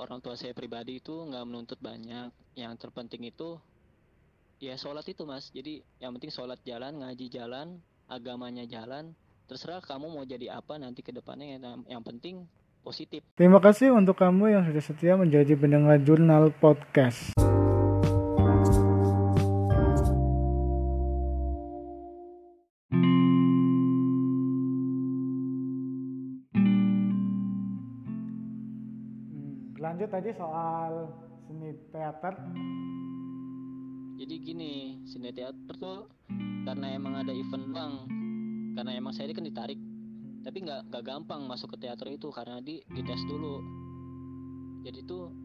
orang tua saya pribadi itu nggak menuntut banyak. Yang terpenting itu ya sholat itu mas. Jadi yang penting sholat jalan ngaji jalan agamanya jalan. Terserah kamu mau jadi apa nanti ke depannya. Yang, yang penting positif. Terima kasih untuk kamu yang sudah setia menjadi pendengar jurnal podcast. Lanjut tadi soal seni teater. jadi gini seni teater tuh karena emang ada event bang karena emang saya ini kan ditarik tapi nggak nggak gampang masuk ke teater itu karena di dites dulu jadi tuh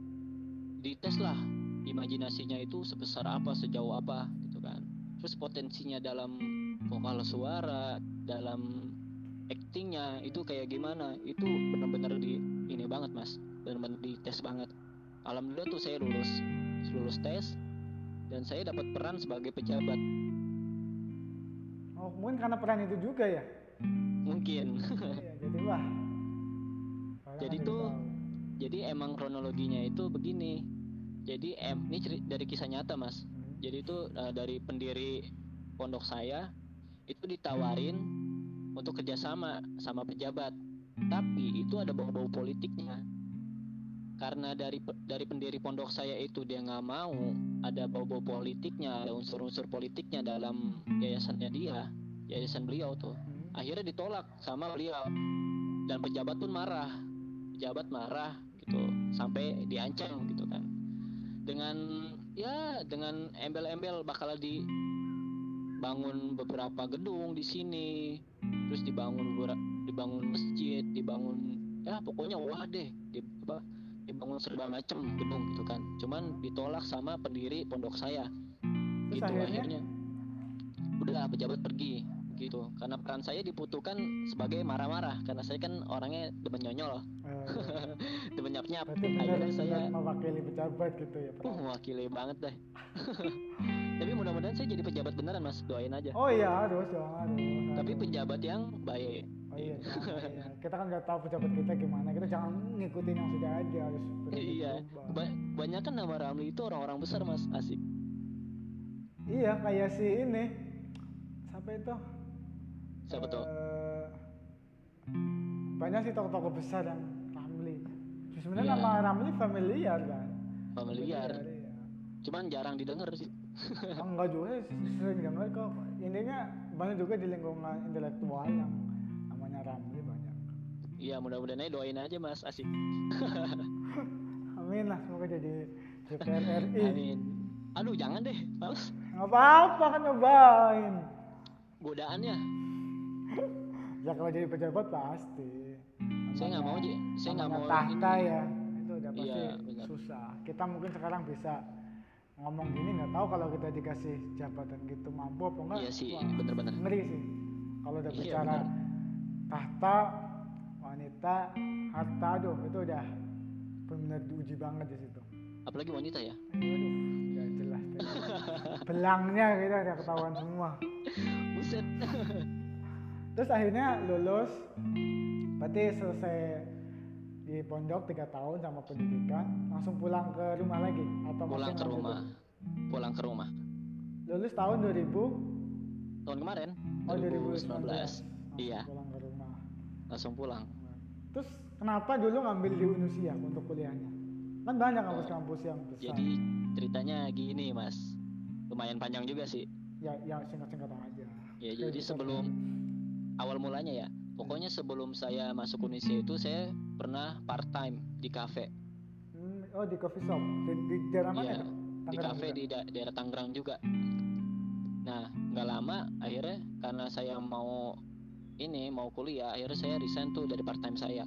dites lah imajinasinya itu sebesar apa sejauh apa gitu kan terus potensinya dalam vokal suara dalam actingnya itu kayak gimana itu benar-benar di ini banget mas. Benar-benar dites banget. Alhamdulillah tuh saya lulus lulus tes dan saya dapat peran sebagai pejabat. Oh, mungkin karena peran itu juga ya. mungkin. Iya, jadi wah. Jadi tuh, jadi emang kronologinya itu begini. Jadi em ini ceri- dari kisah nyata mas. Hmm. jadi itu eh, dari pendiri pondok saya itu ditawarin untuk kerjasama sama pejabat. Tapi itu ada bau-bau politiknya. Karena dari dari pendiri pondok saya itu dia nggak mau ada bau-bau politiknya ada unsur-unsur politiknya dalam yayasannya dia yayasan beliau tuh. Hmm. akhirnya ditolak sama beliau. Dan pejabat pun marah. Pejabat marah gitu sampai diancam gitu kan. Dengan ya dengan embel-embel bakal dibangun beberapa gedung di sini terus dibangun dibangun masjid dibangun ya pokoknya wah deh di, apa, dibangun serba macem gedung gitu kan. Cuman ditolak sama pendiri pondok saya. Terus gitu akhirnya? akhirnya. Udah pejabat pergi gitu. Karena peran saya dibutuhkan sebagai marah-marah karena saya kan orangnya demen nyonyol. Eh, demen nyap-nyap. Akhirnya saya mewakili pejabat gitu ya. uh mewakili banget deh tapi mudah-mudahan saya jadi pejabat beneran mas doain aja Oh iya dong harus. tapi pejabat yang baik Oh iya, jangan, iya. Kita kan nggak tahu pejabat kita gimana. Kita jangan ngikutin yang sudah ada harus iya ba- banyak kan nama Ramli itu orang-orang besar mas asik Iya kayak si ini. Siapa itu? siapa tuh Eh, banyak sih tokoh-tokoh besar yang Ramli. Sebenarnya Iya. nama Ramli familiar kan. familiar iya. cuman jarang didengar sih enggak juga sering dengar kok. Intinya banyak juga di lingkungan intelektual yang namanya Ramli banyak. iya mudah-mudahan aja doain aja mas asik Amin lah semoga jadi DPR RI. amin aduh jangan deh males Nggak apa-apa kan nyobain. godaannya Ya kalau jadi pejabat pasti. saya nggak mau Namanya- Ji. saya nggak namanya mau tahta ini. ya. Itu udah pasti Iya, benar. susah. Kita mungkin sekarang bisa ngomong gini nggak tahu kalau kita dikasih jabatan gitu mampu apa enggak. iya sih bener-bener ngeri sih. Kalau udah Iya, bicara benar. tahta, wanita, harta, aduh itu udah benar diuji banget di situ. apalagi wanita ya Aduh, nggak jelas. Belangnya kita udah ketahuan semua. buset Terus akhirnya lulus, berarti selesai di pondok tiga tahun sama pendidikan, langsung pulang ke rumah lagi atau pulang ke rumah pulang ke rumah Lulus tahun 2000, tahun kemarin oh 2019 2019. Iya. Langsung pulang ke rumah. langsung pulang Terus kenapa dulu ngambil di Unusia untuk kuliahnya? Kan banyak kampus-kampus yang besar. jadi ceritanya gini mas lumayan panjang juga sih ya, ya singkat-singkat aja. ya jadi sebelum awal mulanya ya pokoknya sebelum saya masuk Unisia itu saya pernah part time di cafe Hmm, oh di coffee shop di, di daerah mana tuh? di juga? di da- daerah Tangerang juga nah nggak lama akhirnya karena saya mau ini mau kuliah akhirnya saya resign tuh dari part time saya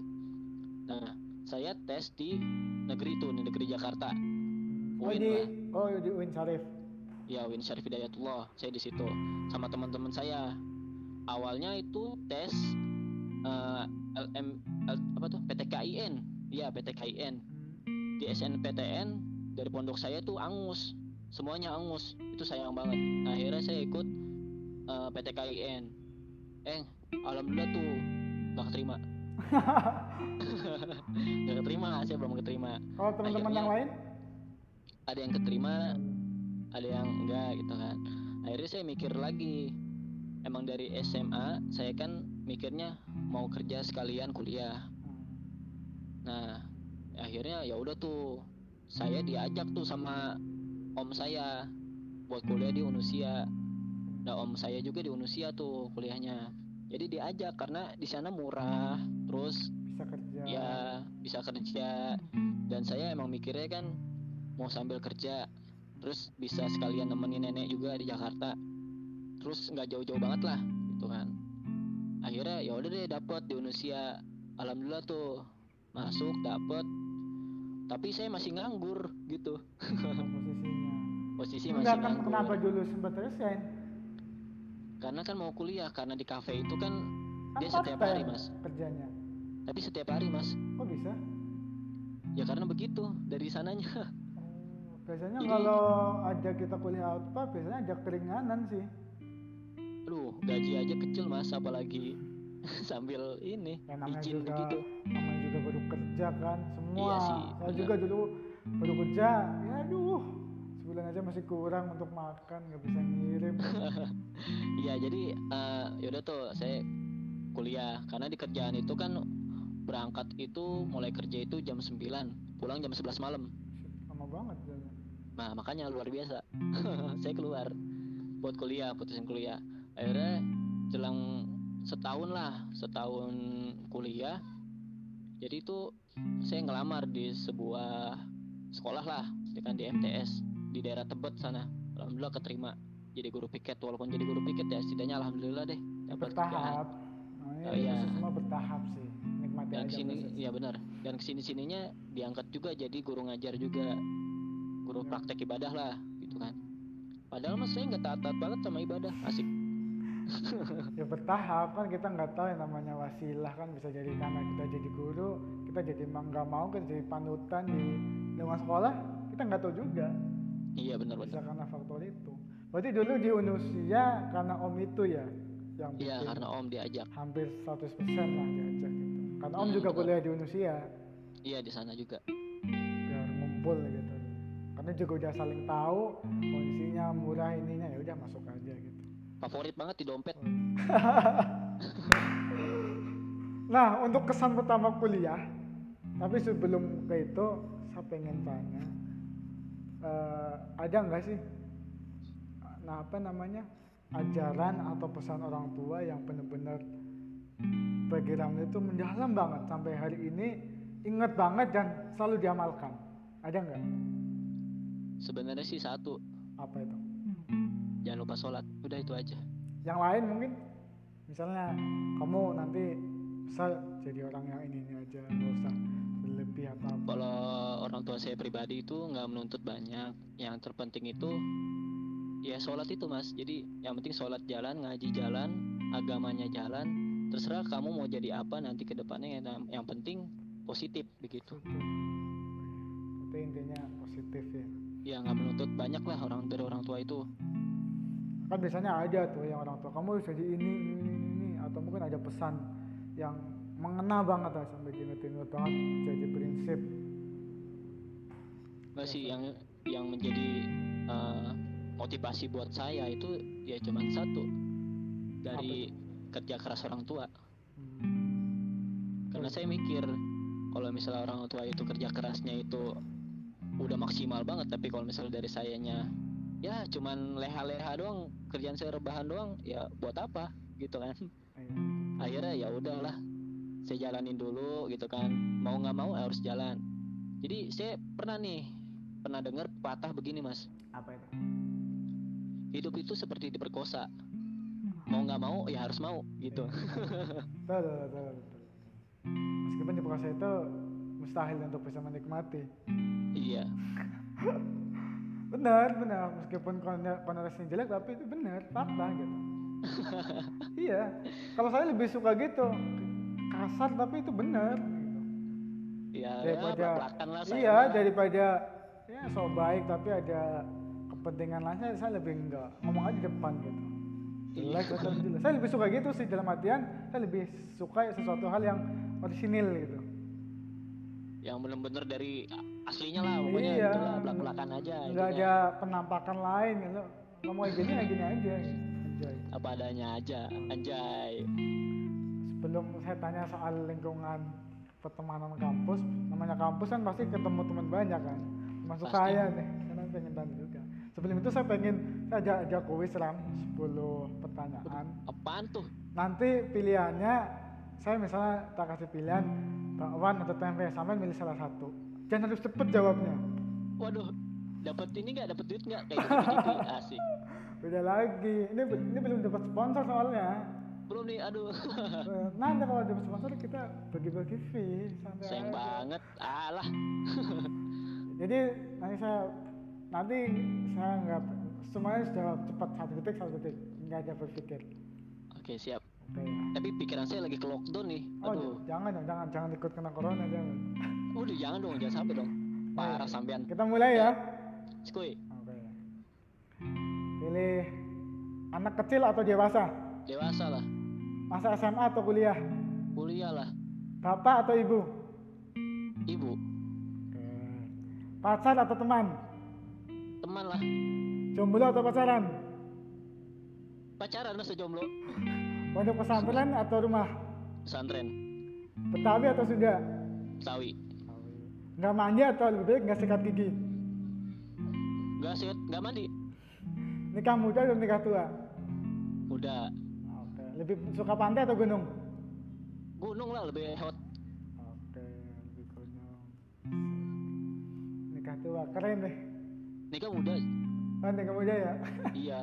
nah saya tes di negeri itu di negeri Jakarta Oh UIN di lah. oh di Uin Sarif. ya Win Syarif Hidayatullah saya di situ sama teman-teman saya awalnya itu tes eh, LM L- apa tuh? PTKIN ya PTKIN di SNPTN dari pondok saya tuh angus. Semuanya angus. Itu sayang banget. Akhirnya saya ikut eh, PTKIN eh alhamdulillah tuh gak keterima. Nggak keterima saya belum keterima. Kalau teman-teman yang lain? ada yang keterima ada yang enggak gitu kan. Akhirnya saya mikir lagi. Emang dari SMA saya kan mikirnya mau kerja sekalian kuliah. Nah akhirnya ya udah tuh saya diajak tuh sama om saya buat kuliah di Unusia. Nah om saya juga di Unusia tuh kuliahnya. Jadi diajak karena di sana murah terus Bisa kerja. ya bisa kerja. Dan saya emang mikirnya kan mau sambil kerja terus bisa sekalian nemenin nenek juga di Jakarta. Terus nggak jauh-jauh banget lah gitu kan akhirnya ya udah deh dapet di Unusia alhamdulillah tuh masuk dapet tapi saya masih nganggur gitu posisinya. posisi masih Enggak kan nganggur kenapa dulu sempat resign? karena kan mau kuliah karena di kafe itu kan Kan dia setiap hari mas kerjanya. tapi setiap hari mas Kok bisa? ya karena begitu dari sananya Oh, biasanya Jadi- kalau ada kita kuliah outpad biasanya ada keringanan sih. Aduh, gaji aja kecil mas, apalagi sambil ini Ya izin juga begitu. namanya juga baru kerja kan semua. Iya sih, Saya benar. juga dulu baru kerja, ya aduh sebulan aja masih kurang untuk makan nggak bisa ngirim. Iya, jadi eh, yaudah tuh saya kuliah karena di kerjaan itu kan berangkat itu mulai kerja itu jam 9 pulang jam 11 malam. Lama banget jalan. Nah makanya luar biasa. saya keluar buat kuliah, putusin kuliah. Akhirnya jelang setahun lah, setahun kuliah. Jadi itu saya ngelamar di sebuah sekolah lah, ya kan di MTS di daerah Tebet sana. Alhamdulillah keterima jadi guru piket walaupun jadi guru piket ya setidaknya alhamdulillah deh dapat. Bertahap. Nah, Oh, ini iya. semua bertahap sih. Nikmati Dan aja ke sini prosesnya. ya benar. Dan ke sini sininya diangkat juga jadi guru ngajar juga, guru Ya. praktek ibadah lah gitu kan. Padahal mas saya nggak taat-taat banget sama ibadah, asik. Ya bertahap kan kita nggak tahu yang namanya wasilah kan bisa jadi karena kita jadi guru kita jadi emang nggak mau kita jadi panutan di lingkungan sekolah kita nggak tahu juga Iya bisa benar-benar. karena faktor itu berarti dulu di Unusia karena om itu ya yang Iya karena om diajak. hampir 100% lah diajak gitu karena om Hmm, juga betul. kuliah di Unusia Iya di sana juga. biar ngumpul gitu karena juga udah saling tahu kondisinya murah ininya ya udah masuk aja gitu Favorit banget di dompet. Nah, untuk kesan pertama kuliah, tapi sebelum ke itu, saya pengen tanya, eh, ada nggak sih, nah apa namanya, ajaran atau pesan orang tua yang benar-benar background itu mendalam banget sampai hari ini inget banget dan selalu diamalkan. Ada nggak? Sebenarnya sih satu, Apa itu? Jangan lupa sholat. Udah itu aja. Yang lain mungkin, misalnya kamu nanti bisa jadi orang yang ini ini aja, nggak usah berlebih atau apa. Kalau orang tua saya pribadi itu nggak menuntut banyak. Yang terpenting itu ya sholat itu mas. Jadi yang penting sholat jalan, ngaji jalan, agamanya jalan. Terserah kamu mau jadi apa nanti ke depannya. Yang, yang penting positif begitu. Itu intinya positif ya. Ya nggak menuntut banyak lah orang dari orang tua itu. Kan biasanya ada tuh yang orang tua kamu harus jadi ini, ini, ini, ini. atau mungkin ada pesan yang mengena banget lah sampai diinget-inget banget jadi prinsip. Nggak sih yang yang menjadi eh, motivasi buat saya itu ya cuman satu dari kerja keras orang tua. Hmm. Karena saya mikir kalau misalnya orang tua itu kerja kerasnya itu udah maksimal banget, tapi kalau misalnya dari sayanya ya cuman leha-leha doang, kerjaan saya rebahan doang, ya buat apa gitu kan? Iya. Akhirnya ya udahlah, saya jalanin dulu gitu kan. Mau nggak mau harus jalan. Jadi saya pernah nih pernah dengar patah begini mas, Apa itu? hidup itu seperti diperkosa. Mau nggak mau ya harus mau gitu. Betul, betul, betul, betul. Meskipun di proses itu mustahil untuk bisa menikmati. iya, Benar, benar. Meskipun kon- konotasinya jelek tapi itu benar, fakta gitu. iya. Kalau saya lebih suka gitu. Kasar tapi itu benar gitu. ya, ya Daripada belak-belakan lah saya. Iya, daripada ya so baik tapi ada kepentingan lainnya saya lebih enggak. Ngomong aja di depan gitu. Iya. Jelek atau jelas. Saya lebih suka gitu sih dalam artian saya lebih suka sesuatu hal yang orisinil gitu yang bener-bener dari aslinya lah pokoknya Iya. gitu lah belak-belakan aja nggak intinya. ada penampakan lain gitu ngomong kayak gini ya gini aja Anjay. apa adanya aja anjay sebelum saya tanya soal lingkungan pertemanan kampus namanya kampus kan pasti ketemu teman banyak kan termasuk Pasti. saya nih karena pengen tanya juga sebelum itu saya pengen saya ajak ajak kuis ram 10 pertanyaan apaan tuh nanti pilihannya saya misalnya tak kasih pilihan bakwan atau tempe sampai milih salah satu jangan harus cepet jawabnya. Waduh dapat ini nggak? Dapat duit nggak? Kayak gitu asik. Beda lagi. Ini ini belum dapat sponsor soalnya. Belum nih aduh. Eh, nanti kalau dapat sponsor kita bagi-bagi fee santai sayang aja. banget. Alah. Jadi nanti saya nanti saya nggak semuanya jawab cepat satu detik satu detik. Nggak ada berpikir. Oke siap oke ya. Tapi pikiran saya lagi ke lockdown nih. Oh aduh. jangan dong jangan jangan ikut kena corona jangan. Udah jangan dong jangan sampai dong. Parah sampean. Kita mulai ya. Skuy, oke. Pilih anak kecil atau dewasa? Dewasa lah. Masa SMA atau kuliah? Kuliah lah. Bapak atau ibu? Ibu. Pacar atau teman? Teman lah. Jomblo atau pacaran? Pacaran masa jomblo pondok pesantren atau rumah? Pesantren. Betawi atau sunda? Sawi nggak mandi atau lebih baik nggak sikat gigi? Nggak sehat nggak mandi. Nikah muda atau nikah tua? Udah oke. Lebih suka pantai atau gunung? Gunung lah lebih hot. Oke lebih gunung. Nikah tua keren deh. Nikah muda. Kan nikah muda ya? Iya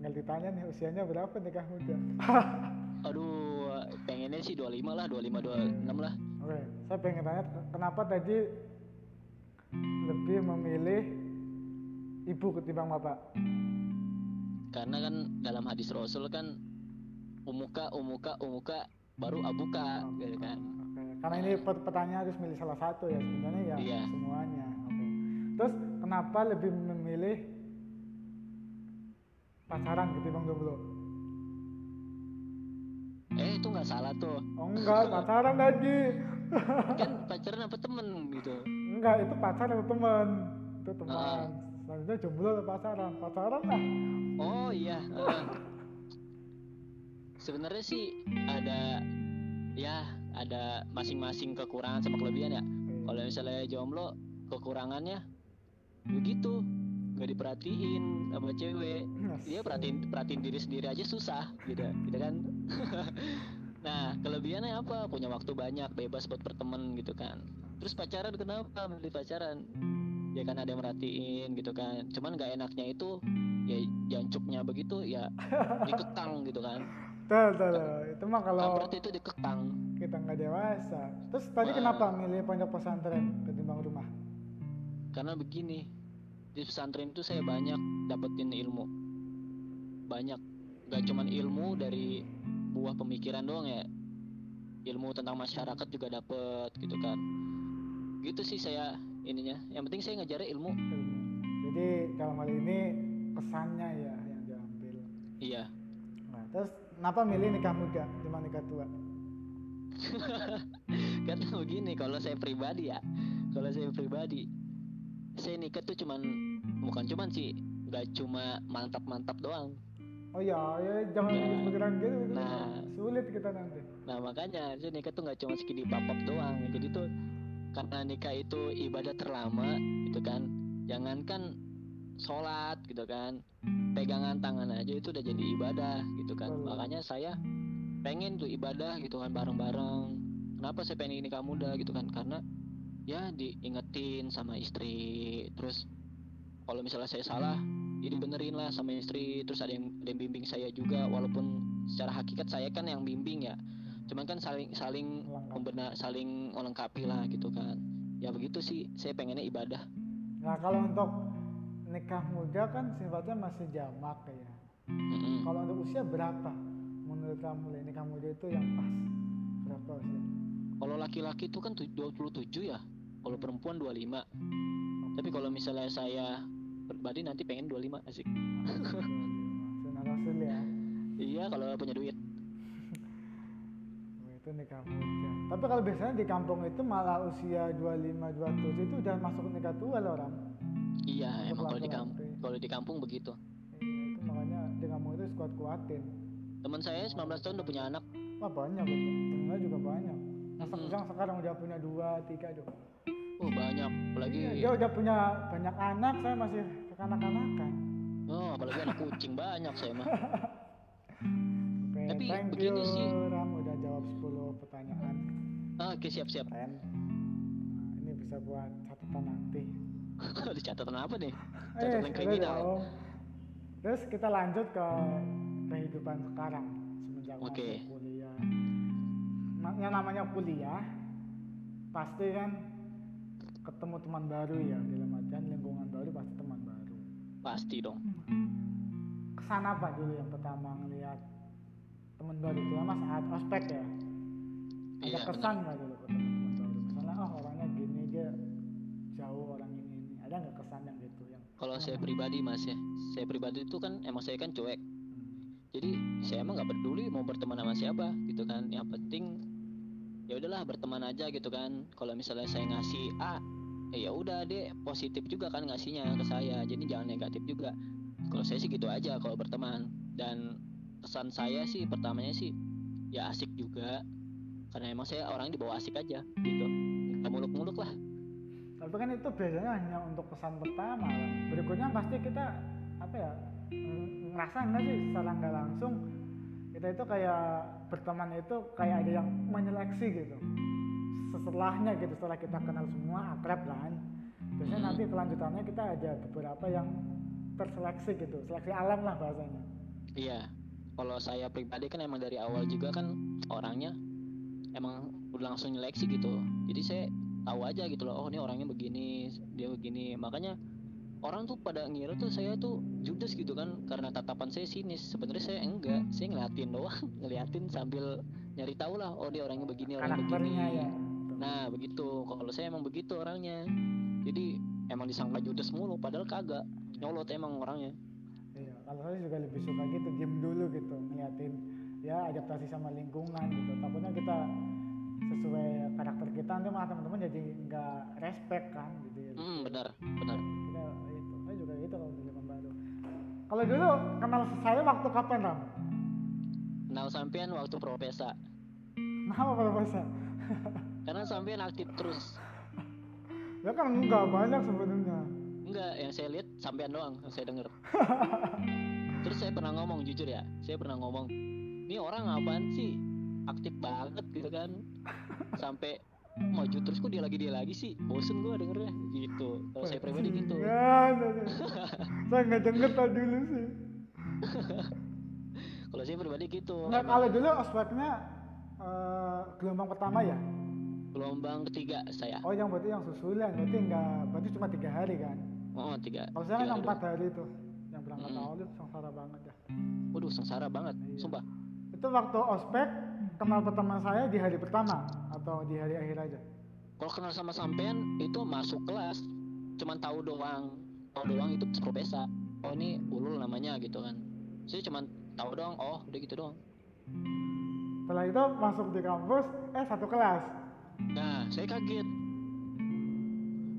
tinggal ditanya nih usianya berapa nikah muda aduh pengennya sih 25 lah 25 26 lah oke saya pengen tanya kenapa tadi lebih memilih ibu ketimbang bapak karena kan dalam hadis rasul kan umuka umuka umuka baru abuka gitu kan Oke, karena ini per- pertanyaan harus milih salah satu ya sebenarnya ya Iya. semuanya. Oke. Terus kenapa lebih memilih pacaran ketimbang jomblo? eh itu nggak salah tuh Oh enggak, pacaran tadi. kan pacaran apa temen gitu enggak, itu pacaran atau teman. Itu teman. Selanjutnya jomblo atau pacaran? Pacaran lah. oh iya eh. sebenarnya sih ada ya ada masing-masing kekurangan sama kelebihan ya kalau misalnya jomblo kekurangannya begitu nggak diperhatiin sama cewek. Dia perhatiin perhatiin diri sendiri aja susah gitu gitu kan? Nah kelebihannya apa? Punya waktu banyak bebas buat berteman gitu kan? Terus pacaran kenapa milih pacaran? Ya kan ada yang merhatiin gitu kan? Cuman nggak enaknya itu ya jancuknya begitu ya dikekang gitu kan? Tuh, tuh, tuh. Itu mah kalau kampret itu dikekang. kita nggak dewasa. Terus tadi Wah. kenapa milih pondok pesantren ketimbang rumah? karena begini di pesantren itu saya banyak dapetin ilmu. Banyak. Gak cuman ilmu dari buah pemikiran doang ya. Ilmu tentang masyarakat juga dapet gitu kan. Gitu sih saya ininya. Yang penting saya ngajarnya ilmu. Jadi dalam hal ini pesannya ya yang diambil. iya. Nah, terus kenapa milih nikah muda dibanding nikah tua? karena begini kalau saya pribadi ya. Kalau saya pribadi saya nikah tuh cuman bukan cuman sih gak cuma mantap-mantap doang Oh ya, ya jangan Nah. pikiran gitu, itu Nah. sulit kita nanti. Nah makanya saya nikah tuh nggak cuma segini papap doang. Jadi tuh karena nikah itu ibadah terlama gitu kan. Jangankan sholat gitu kan. Pegangan tangan aja itu udah jadi ibadah gitu kan. Betul. Makanya saya pengen tuh ibadah gitu kan bareng-bareng. Kenapa saya pengen nikah muda gitu kan? Karena ya diingetin sama istri. Terus kalau misalnya saya salah ya dibenerin lah sama istri terus ada yang, ada yang bimbing saya juga walaupun secara hakikat saya kan yang bimbing ya cuman kan saling saling membenar saling melengkapi lah gitu kan ya begitu sih saya pengennya ibadah Nah kalau untuk nikah muda kan sifatnya masih jamak ya. Mm-mm. Kalau untuk usia berapa? Menurut kamu nikah muda itu yang pas berapa usia? kalau laki-laki itu kan tu- 27 ya kalau perempuan 25 tapi kalau misalnya saya pribadi nanti pengen 25 asik. Rasul ya. iya kalau punya duit. Itu nikah muda. Tapi kalau biasanya di kampung itu malah usia 25 27 itu udah masuk nikah tua loh orang iya Untuk emang kalau di kampung kalau di kampung begitu. Iya, itu makanya di kampung itu kuat kuatin teman saya 19 tahun udah punya anak. Wah banyak. Gitu temennya juga banyak. Masa Mm-mm. yang sekarang udah punya dua tiga tuh oh banyak. Apalagi Iya, dia udah punya banyak anak saya masih kekanak-kanakan. Oh apalagi anak kucing. Banyak saya mah. Oke, Tapi thank begini you sih. Ram udah jawab 10 pertanyaan. Ah, oke siap siap. Keren. Nah, ini bisa buat catatan nanti. Di catatan apa nih? Eh catatan sudah kriminal dong. terus kita lanjut ke kehidupan sekarang semenjak Oke. masuk kuliah. Yang namanya kuliah pasti kan ketemu teman baru ya dalam artian lingkungan baru pasti teman baru. Pasti dong. Kesan apa dulu yang pertama ngelihat teman baru terutama saat ospek ya? Ada Iya, kesan nggak dulu ketemu teman baru? Misalnya oh orangnya gini dia jauh orang ini ini. Ada nggak kesan yang gitu yang kalau saya pribadi mas ya. Saya pribadi itu kan emang saya kan cuek. Jadi saya emang nggak peduli mau berteman sama siapa gitu kan. Yang penting ya udahlah berteman aja gitu kan. Kalau misalnya saya ngasih A eh, ya udah deh positif juga kan ngasihnya ke saya. Jadi jangan negatif juga. Kalau saya sih gitu aja kalau berteman. Dan kesan saya sih pertamanya sih ya asik juga. Karena emang saya orang dibawa asik aja gitu. Nggak muluk-muluk lah. Tapi kan itu biasanya hanya untuk kesan pertama. Berikutnya pasti kita apa ya ng- ngerasa enggak sih secara nggak langsung kita itu kayak berteman itu kayak ada yang menyeleksi gitu setelahnya gitu setelah kita kenal semua akrab kan biasanya Hmm. nanti kelanjutannya kita ada beberapa yang terseleksi gitu seleksi alam lah bahasanya Iya, kalau saya pribadi kan emang dari awal juga kan orangnya emang udah langsung nyeleksi gitu. Jadi saya tahu aja gitu loh, oh ini orangnya begini, dia begini. Makanya orang tuh pada ngira tuh saya tuh judes gitu kan karena tatapan saya sinis. Sebenarnya saya enggak, saya ngeliatin doang, ngeliatin sambil nyari tahu lah, oh dia orangnya begini, orangnya begini. ya Nah begitu, kalau saya emang begitu orangnya. Jadi emang disangka judes mulu, padahal kagak. Nyolot emang orangnya. Iya, kalau saya juga lebih suka gitu, diem dulu gitu, ngeliatin ya adaptasi sama lingkungan gitu. Takutnya kita sesuai karakter kita nanti malah teman-teman jadi nggak respect kan gitu ya. Hmm, benar, benar. Kalau dulu kenal saya waktu kapan Ram? Kenal sampean waktu profesa. Kenapa bahasa? Karena sampean aktif terus. Ya kan nggak banyak sebenarnya. Enggak, yang saya lihat sampean doang, yang saya denger. terus saya pernah ngomong jujur ya, saya pernah ngomong, ini orang apaan sih? Aktif banget gitu kan. Sampai maju terus kok dia lagi dia lagi sih. Bosen gua dengernya gitu. Kalau saya pribadi gitu. Ya, saya nggak denger tadi dulu sih. Kalau saya pribadi gitu. Nggak, kalau dulu ospeknya eh, gelombang pertama ya? gelombang ketiga saya. Oh yang berarti yang susulan, berarti nggak, berarti cuma tiga hari kan? Oh, tiga. Kalau saya kan empat hari itu, yang berangkat Mm-mm. awal itu sengsara banget ya. Waduh, sengsara banget, Iya. sumpah. Itu waktu ospek kenal pertama saya di hari pertama atau di hari akhir aja? Kalau kenal sama sampean itu masuk kelas, cuman tahu doang, tahu doang itu profesa. Oh ini ulul namanya gitu kan. Saya cuman tahu doang, oh udah gitu doang. Setelah itu masuk di kampus, eh satu kelas. Nah, saya kaget.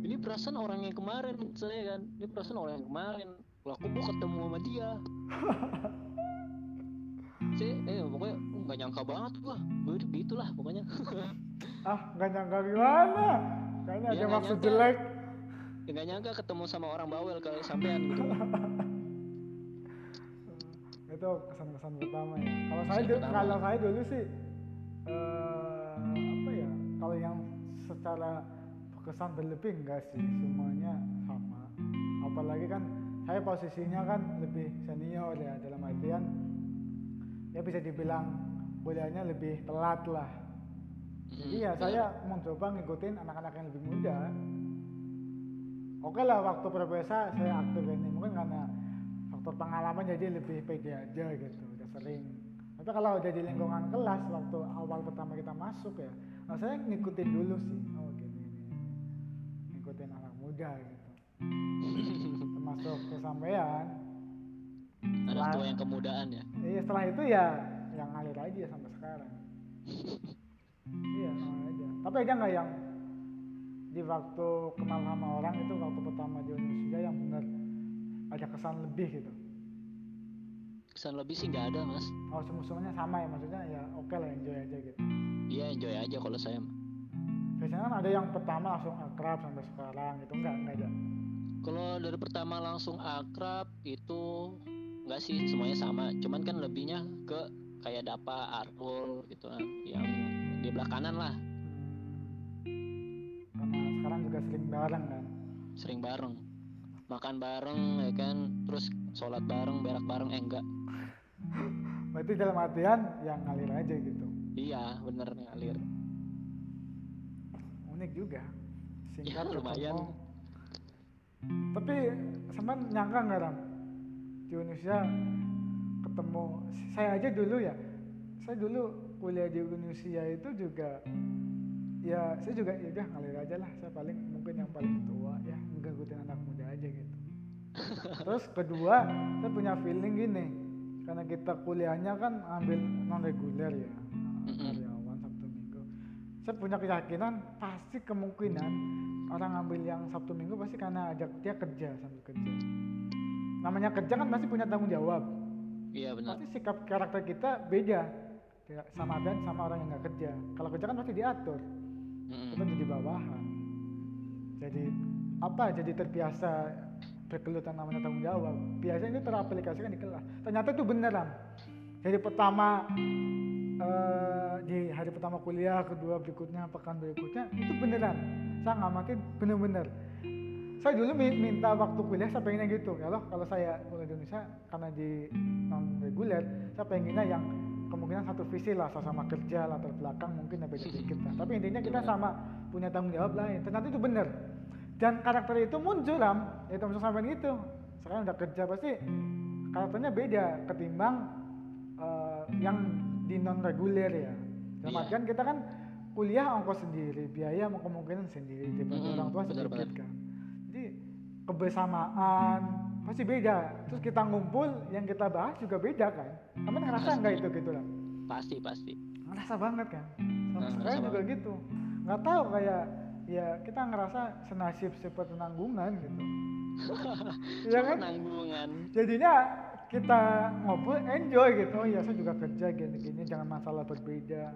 Ini perasaan orang yang kemarin saya kan. Ini perasaan orang yang kemarin. Lah aku kok ketemu sama dia. saya eh pokoknya uh, nggak nyangka banget gua. Begitu gitulah pokoknya. Ah nggak nyangka gimana? Kayaknya Iya, ada maksud nyangka. jelek. Ya nggak nyangka ketemu sama orang bawel kayak sampean gitu. Itu kesan-kesan pertama ya. Kalau saya kalau saya dulu sih eh apa ya? Kalau yang secara kesan berlebih enggak sih, semuanya sama. Apalagi kan saya posisinya kan lebih senior ya dalam artian ya bisa dibilang kuliahnya lebih telat lah. Jadi ya Hmm, saya mau coba ngikutin anak-anak yang lebih muda. Oke lah waktu profesa saya aktif ini mungkin karena faktor pengalaman jadi lebih pede aja gitu, udah sering. Tapi kalau udah di lingkungan kelas waktu awal pertama kita masuk ya, nah saya ngikutin dulu sih. Oh gini nih, ngikutin anak muda gitu. Termasuk kesampaian. Anak tua yang kemudaan ya. Iya setelah itu ya yang ngalir aja sampai sekarang. iya sama aja. Tapi ada nggak yang di waktu kenal sama orang itu waktu pertama di Indonesia yang benar ada kesan lebih gitu? Kesan lebih sih nggak ada mas. Oh semua-semuanya sama ya maksudnya ya oke lah enjoy aja gitu. Iya enjoy aja kalau saya biasanya kan ada yang pertama langsung akrab sampai sekarang gitu enggak enggak ada? Kalau dari pertama langsung akrab itu nggak sih semuanya sama. Cuman kan lebihnya ke kayak Dapa Arul gitu kan yang di belah kanan lah. Karena sekarang juga sering bareng kan? Sering bareng. Makan bareng ya kan? Terus sholat bareng berak bareng eh enggak. Berarti dalam artian yang ngalir aja gitu. Iya bener ngalir. Unik juga. Singkat Ya, lumayan. tapi sempat nyangka nggak ram Indonesia ketemu. Saya aja dulu ya saya dulu kuliah di Indonesia itu juga ya saya juga ya udah ngalir aja lah. Saya paling mungkin yang paling tua ya ngikutin anak muda aja gitu. Terus kedua saya punya feeling gini karena kita kuliahnya kan ambil non reguler ya karyawan Sabtu Minggu. Saya punya keyakinan pasti kemungkinan orang ambil yang Sabtu Minggu pasti karena ada dia kerja sambil kerja namanya kerja kan pasti punya tanggung jawab. Iya benar. Pasti sikap karakter kita beda. Sama dan sama orang yang nggak kerja. Kalau kerja kan pasti diatur. Kita jadi bawahan. Jadi apa? Jadi terbiasa berkelutan namanya tanggung jawab. Biasanya itu teraplikasikan di kelas. Ternyata itu beneran jadi pertama eh, di hari pertama kuliah kedua berikutnya pekan berikutnya itu beneran. Saya ngamatin bener-bener saya dulu mi- minta waktu kuliah saya pengennya gitu. Kalau kalau saya kuliah di Indonesia karena di non reguler saya pengennya yang kemungkinan satu visi lah sama kerja latar belakang mungkin beda sedikit kan tapi intinya kita sama punya tanggung jawab lain ternyata itu bener dan karakter itu muncul lam ya termasuk sampai itu sekarang udah kerja pasti karakternya beda ketimbang eh, yang di non reguler ya. Dalam Iya. artian kita kan kuliah ongkos sendiri biaya kemungkinan sendiri daripada Mm-mm, orang tua benar, sedikit benar. kan kebersamaan pasti beda. Terus kita ngumpul yang kita bahas juga beda kan? Kamu ngerasa nggak itu gitu lah? Pasti pasti. Ngerasa banget kan? Sama Nah, saya ngerasa juga gitu. Nggak tahu kayak ya kita ngerasa senasib seperti nanggungan gitu. Ya kan? penanggungan. Jadinya kita ngobrol enjoy gitu. Oh ya saya juga kerja gini-gini jangan masalah berbeda.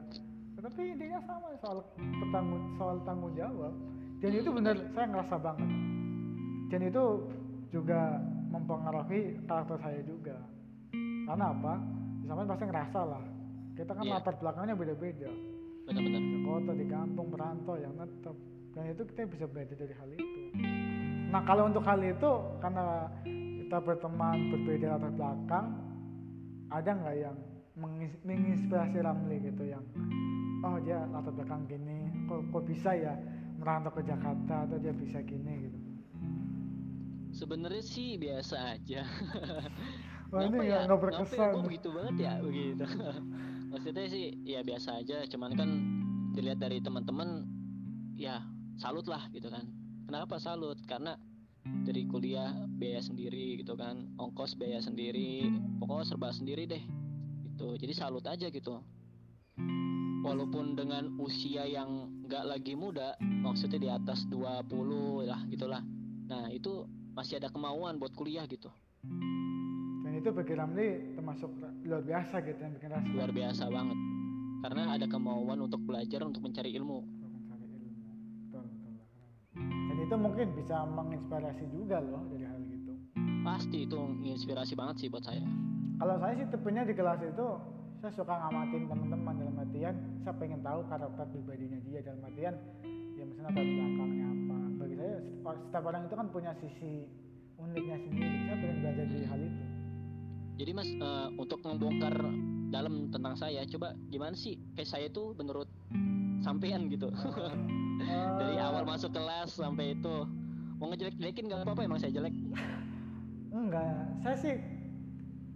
Tapi intinya sama soal petanggung soal tanggung jawab. Dan itu benar saya ngerasa banget dan itu juga mempengaruhi karakter saya juga. Karena apa? Sama pasti ngerasa lah. Kita kan Iya. latar belakangnya beda-beda. Benar-benar. Di kota di kampung merantau yang netep dan itu kita bisa belajar dari hal itu. Nah kalau untuk hal itu karena kita berteman berbeda latar belakang ada nggak yang mengis- menginspirasi Ramli gitu yang oh dia latar belakang gini kok, kok bisa ya merantau ke Jakarta atau dia bisa gini gitu sebenarnya sih biasa aja. Wah ini nggak ya? ya? berkesan. Kok begitu banget ya? Begitu. Maksudnya sih ya biasa aja. Cuman kan dilihat dari teman-teman ya salut lah gitu kan. Kenapa salut? Karena dari kuliah biaya sendiri gitu kan. Ongkos biaya sendiri. Pokoknya serba sendiri deh gitu. Jadi salut aja gitu. Walaupun dengan usia yang nggak lagi muda maksudnya di atas 20 lah gitulah. Nah itu masih ada kemauan buat kuliah gitu. Dan itu bagi Ramli termasuk luar biasa gitu yang bikin rasa. Luar biasa banget. Karena ada kemauan untuk belajar untuk mencari ilmu. Untuk mencari ilmu. Betul betul dan itu mungkin bisa menginspirasi juga loh dari hal gitu pasti itu menginspirasi banget sih buat saya. Kalau saya sih tipenya di kelas itu saya suka ngamatin teman-teman dalam artian saya pengen tahu karakter pribadinya dia. Dalam artian ya misalnya latar belakangnya saya setiap- orang itu kan punya sisi uniknya sendiri. Saya pengen belajar dari hal itu. Jadi mas eh, untuk membongkar dalam tentang saya coba gimana sih kayak saya tuh menurut sampean gitu? Dari Eh, awal masuk kelas sampai itu. Mau ngejelek-jelekin nggak apa-apa emang saya jelek? Enggak. Saya sih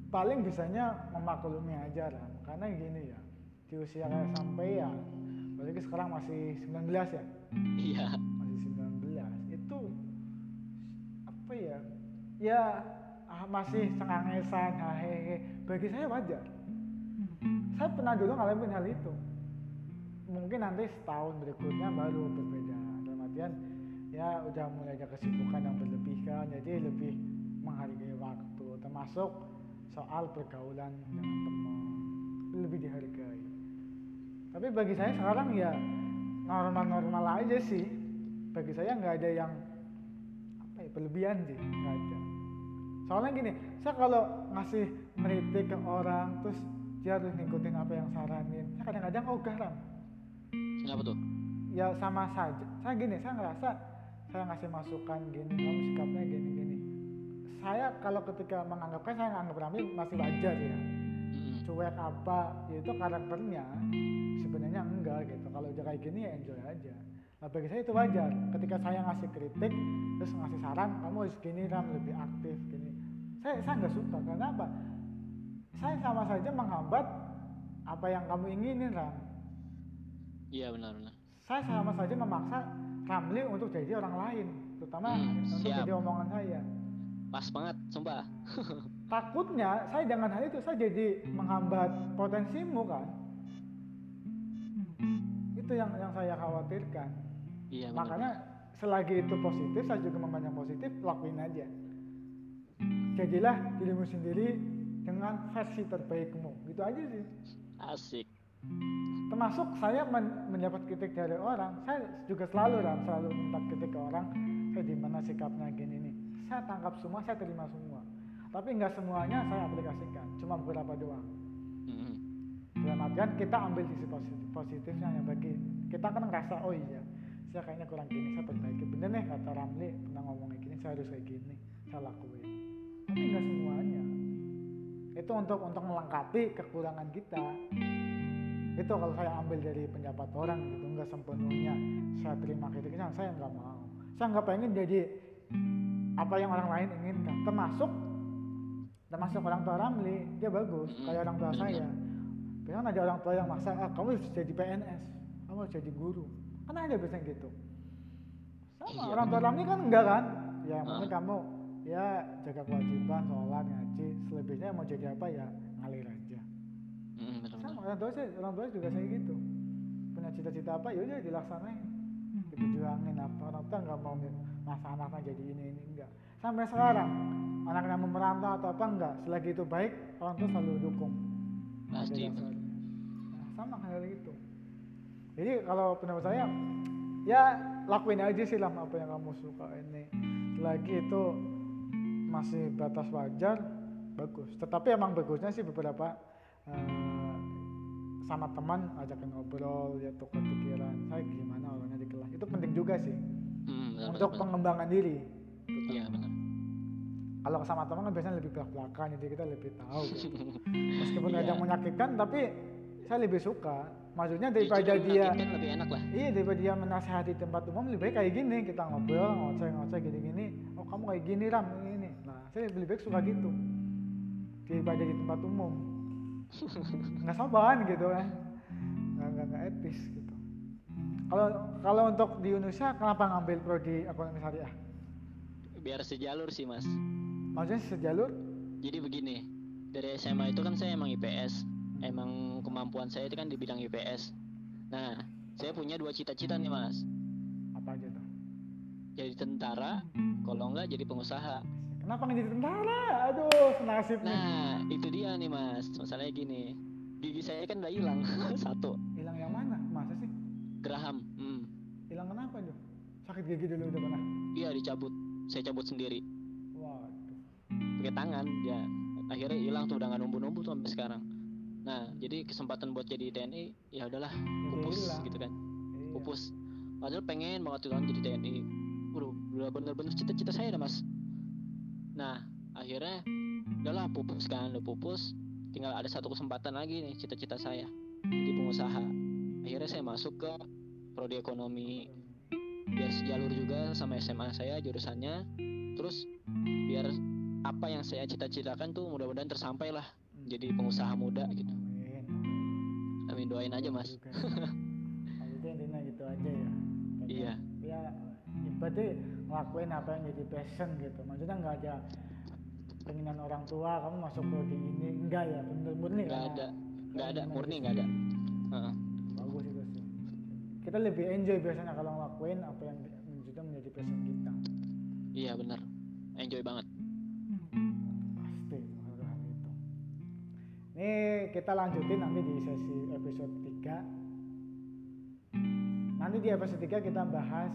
paling bisanya memaklumi aja lah. Karena gini ya di usia kayak sampai ya berarti sekarang masih 19 ya? Iya ya ah, masih sengangesan hehehe bagi saya wajar. Saya pernah dulu ngalamin hal itu. Mungkin nanti setahun berikutnya baru berbeda. Dalam artian ya udah mulai ada kesibukan yang berlebihan jadi lebih menghargai waktu termasuk soal pergaulan dengan teman. Lebih dihargai. Tapi bagi saya sekarang ya normal-normal aja sih. Bagi saya nggak ada yang apa ya berlebihan sih nggak ada soalnya gini saya kalau ngasih meritik ke orang terus dia harus ngikutin apa yang saranin saya kadang-kadang oh garam. Kenapa tuh? ya sama saja. Saya gini saya ngerasa saya ngasih masukan gini kamu sikapnya gini gini. Saya kalau ketika menganggapkan saya nganggap Ramli masih wajar ya. Mm-mm. cuek apa ya itu karakternya. Sebenarnya enggak gitu. Kalau udah kayak gini ya enjoy aja. Nah bagi saya itu wajar. Ketika saya ngasih kritik terus ngasih saran kamu harus gini ram lebih aktif gini saya saya nggak suka karena apa saya sama saja menghambat apa yang kamu inginin ram Iya benar-benar. saya sama saja memaksa Ramli untuk jadi orang lain terutama Hmm, untuk siap. jadi omongan saya Pas banget, sumpah. takutnya saya dengan hal itu saya jadi menghambat potensimu kan itu yang yang saya khawatirkan Iya benar. makanya selagi itu positif saya juga memandang positif lakuin aja jadilah dirimu sendiri dengan versi terbaikmu. Gitu aja sih. Asik. termasuk saya men- mendapat kritik dari orang. Saya juga selalu Ram, selalu minta kritik ke orang. Saya di mana sikapnya gini nih? Saya tangkap semua saya terima semua. Tapi nggak semuanya saya aplikasikan. Cuma beberapa doang. Mm-mm. dalam artian kita ambil sisi positif, positifnya yang bagi. Kita kan ngerasa oh iya saya kayaknya kurang gini saya perbaiki. Bener nih kata Ramli pernah ngomong kayak gini saya harus kayak gini saya lakuin tapi nggak semuanya. Itu untuk untuk melengkapi kekurangan kita. Itu kalau saya ambil dari pendapat orang gitu nggak sepenuhnya saya terima kritiknya saya nggak mau. Saya nggak pengen jadi apa yang orang lain inginkan. Termasuk termasuk orang tua Ramli dia bagus Mm-mm, kayak orang tua saya. Biasanya ada orang tua yang maksa ah, kamu harus jadi PNS kamu harus jadi guru. Kan ada biasanya gitu. Sama Iya, orang tua. Ramli kan enggak kan? Ya Ah. mungkin kamu ya jaga kewajiban sholat ngaji. Selebihnya mau jadi apa ya ngalir aja. Benar-benar. sama orang tua saya orang tua juga saya gitu. Punya cita-cita apa ya udah dilaksanain. Diperjuangin apa orang tua nggak mau masa anaknya jadi ini ini enggak. Sampai sekarang anaknya mau merantau atau apa enggak selagi itu baik orang tua selalu dukung. Pasti. Nah, sama hal itu jadi kalau pendapat saya ya lakuin aja sih lah apa yang kamu suka ini. Selagi itu masih batas wajar bagus tetapi emang bagusnya sih beberapa eh, sama teman ajakin ngobrol ya tukar pikiran saya gimana orangnya di kelas itu penting juga sih Mm, benar, untuk benar, pengembangan diri. Iya benar. kalau sama teman kan biasanya lebih belak belakan jadi kita lebih tahu gitu. meskipun ada Iya. yang menyakitkan tapi saya lebih suka maksudnya daripada dia lebih enak lah. iya daripada dia menasehati tempat umum lebih baik kayak gini kita ngobrol ngoceh ngoceh gini gini oh kamu kayak gini ram saya lebih baik suka gitu daripada di tempat umum nggak sopan gitu kan nggak nggak nggak etis gitu kalau kalau untuk di Indonesia kenapa ngambil prodi ekonomi syariah Biar sejalur sih mas. maksudnya sejalur Jadi begini, dari SMA itu kan saya emang IPS, emang kemampuan saya itu kan di bidang IPS. Nah, saya punya dua cita-cita nih mas. apa aja tuh Jadi tentara, kalau enggak jadi pengusaha. Kenapa nggak jadi tentara aduh nasib nih Nah, itu dia nih mas. Masalahnya gini, gigi saya kan udah hilang satu, hilang yang mana masa sih geraham. Hmm. hilang kenapa tuh sakit gigi dulu udah pernah Iya dicabut, saya cabut sendiri waduh pakai tangan. Ya, akhirnya hilang tuh udah nggak numbu-numbu tuh sampai sekarang. Nah, jadi kesempatan buat jadi TNI, ya udahlah, pupus hilang. gitu kan. Iya. pupus padahal pengen banget tuh kan jadi TNI udah bener-bener cita-cita saya dah mas nah akhirnya udahlah pupus kan udah pupus tinggal ada satu kesempatan lagi nih cita-cita saya jadi pengusaha akhirnya saya masuk ke prodi ekonomi biar sejalur juga sama SMA saya jurusannya terus biar apa yang saya cita-citakan tuh mudah-mudahan tersampai lah jadi pengusaha muda gitu Amin. amin doain aja mas intinya gitu aja ya. Iya. Ya, ya berarti ngelakuin apa yang jadi passion gitu. Maksudnya nggak ada keinginan orang tua kamu masuk prodi ini. Enggak ya bener murni nggak ada nggak ada murni nggak ada. bagus itu sih. Kita lebih enjoy biasanya kalau ngelakuin apa yang di- sudah menjadi passion kita. Iya benar. Enjoy banget. Pasti hal itu. Ini kita lanjutin nanti di sesi episode 3 nanti di episode 3 kita bahas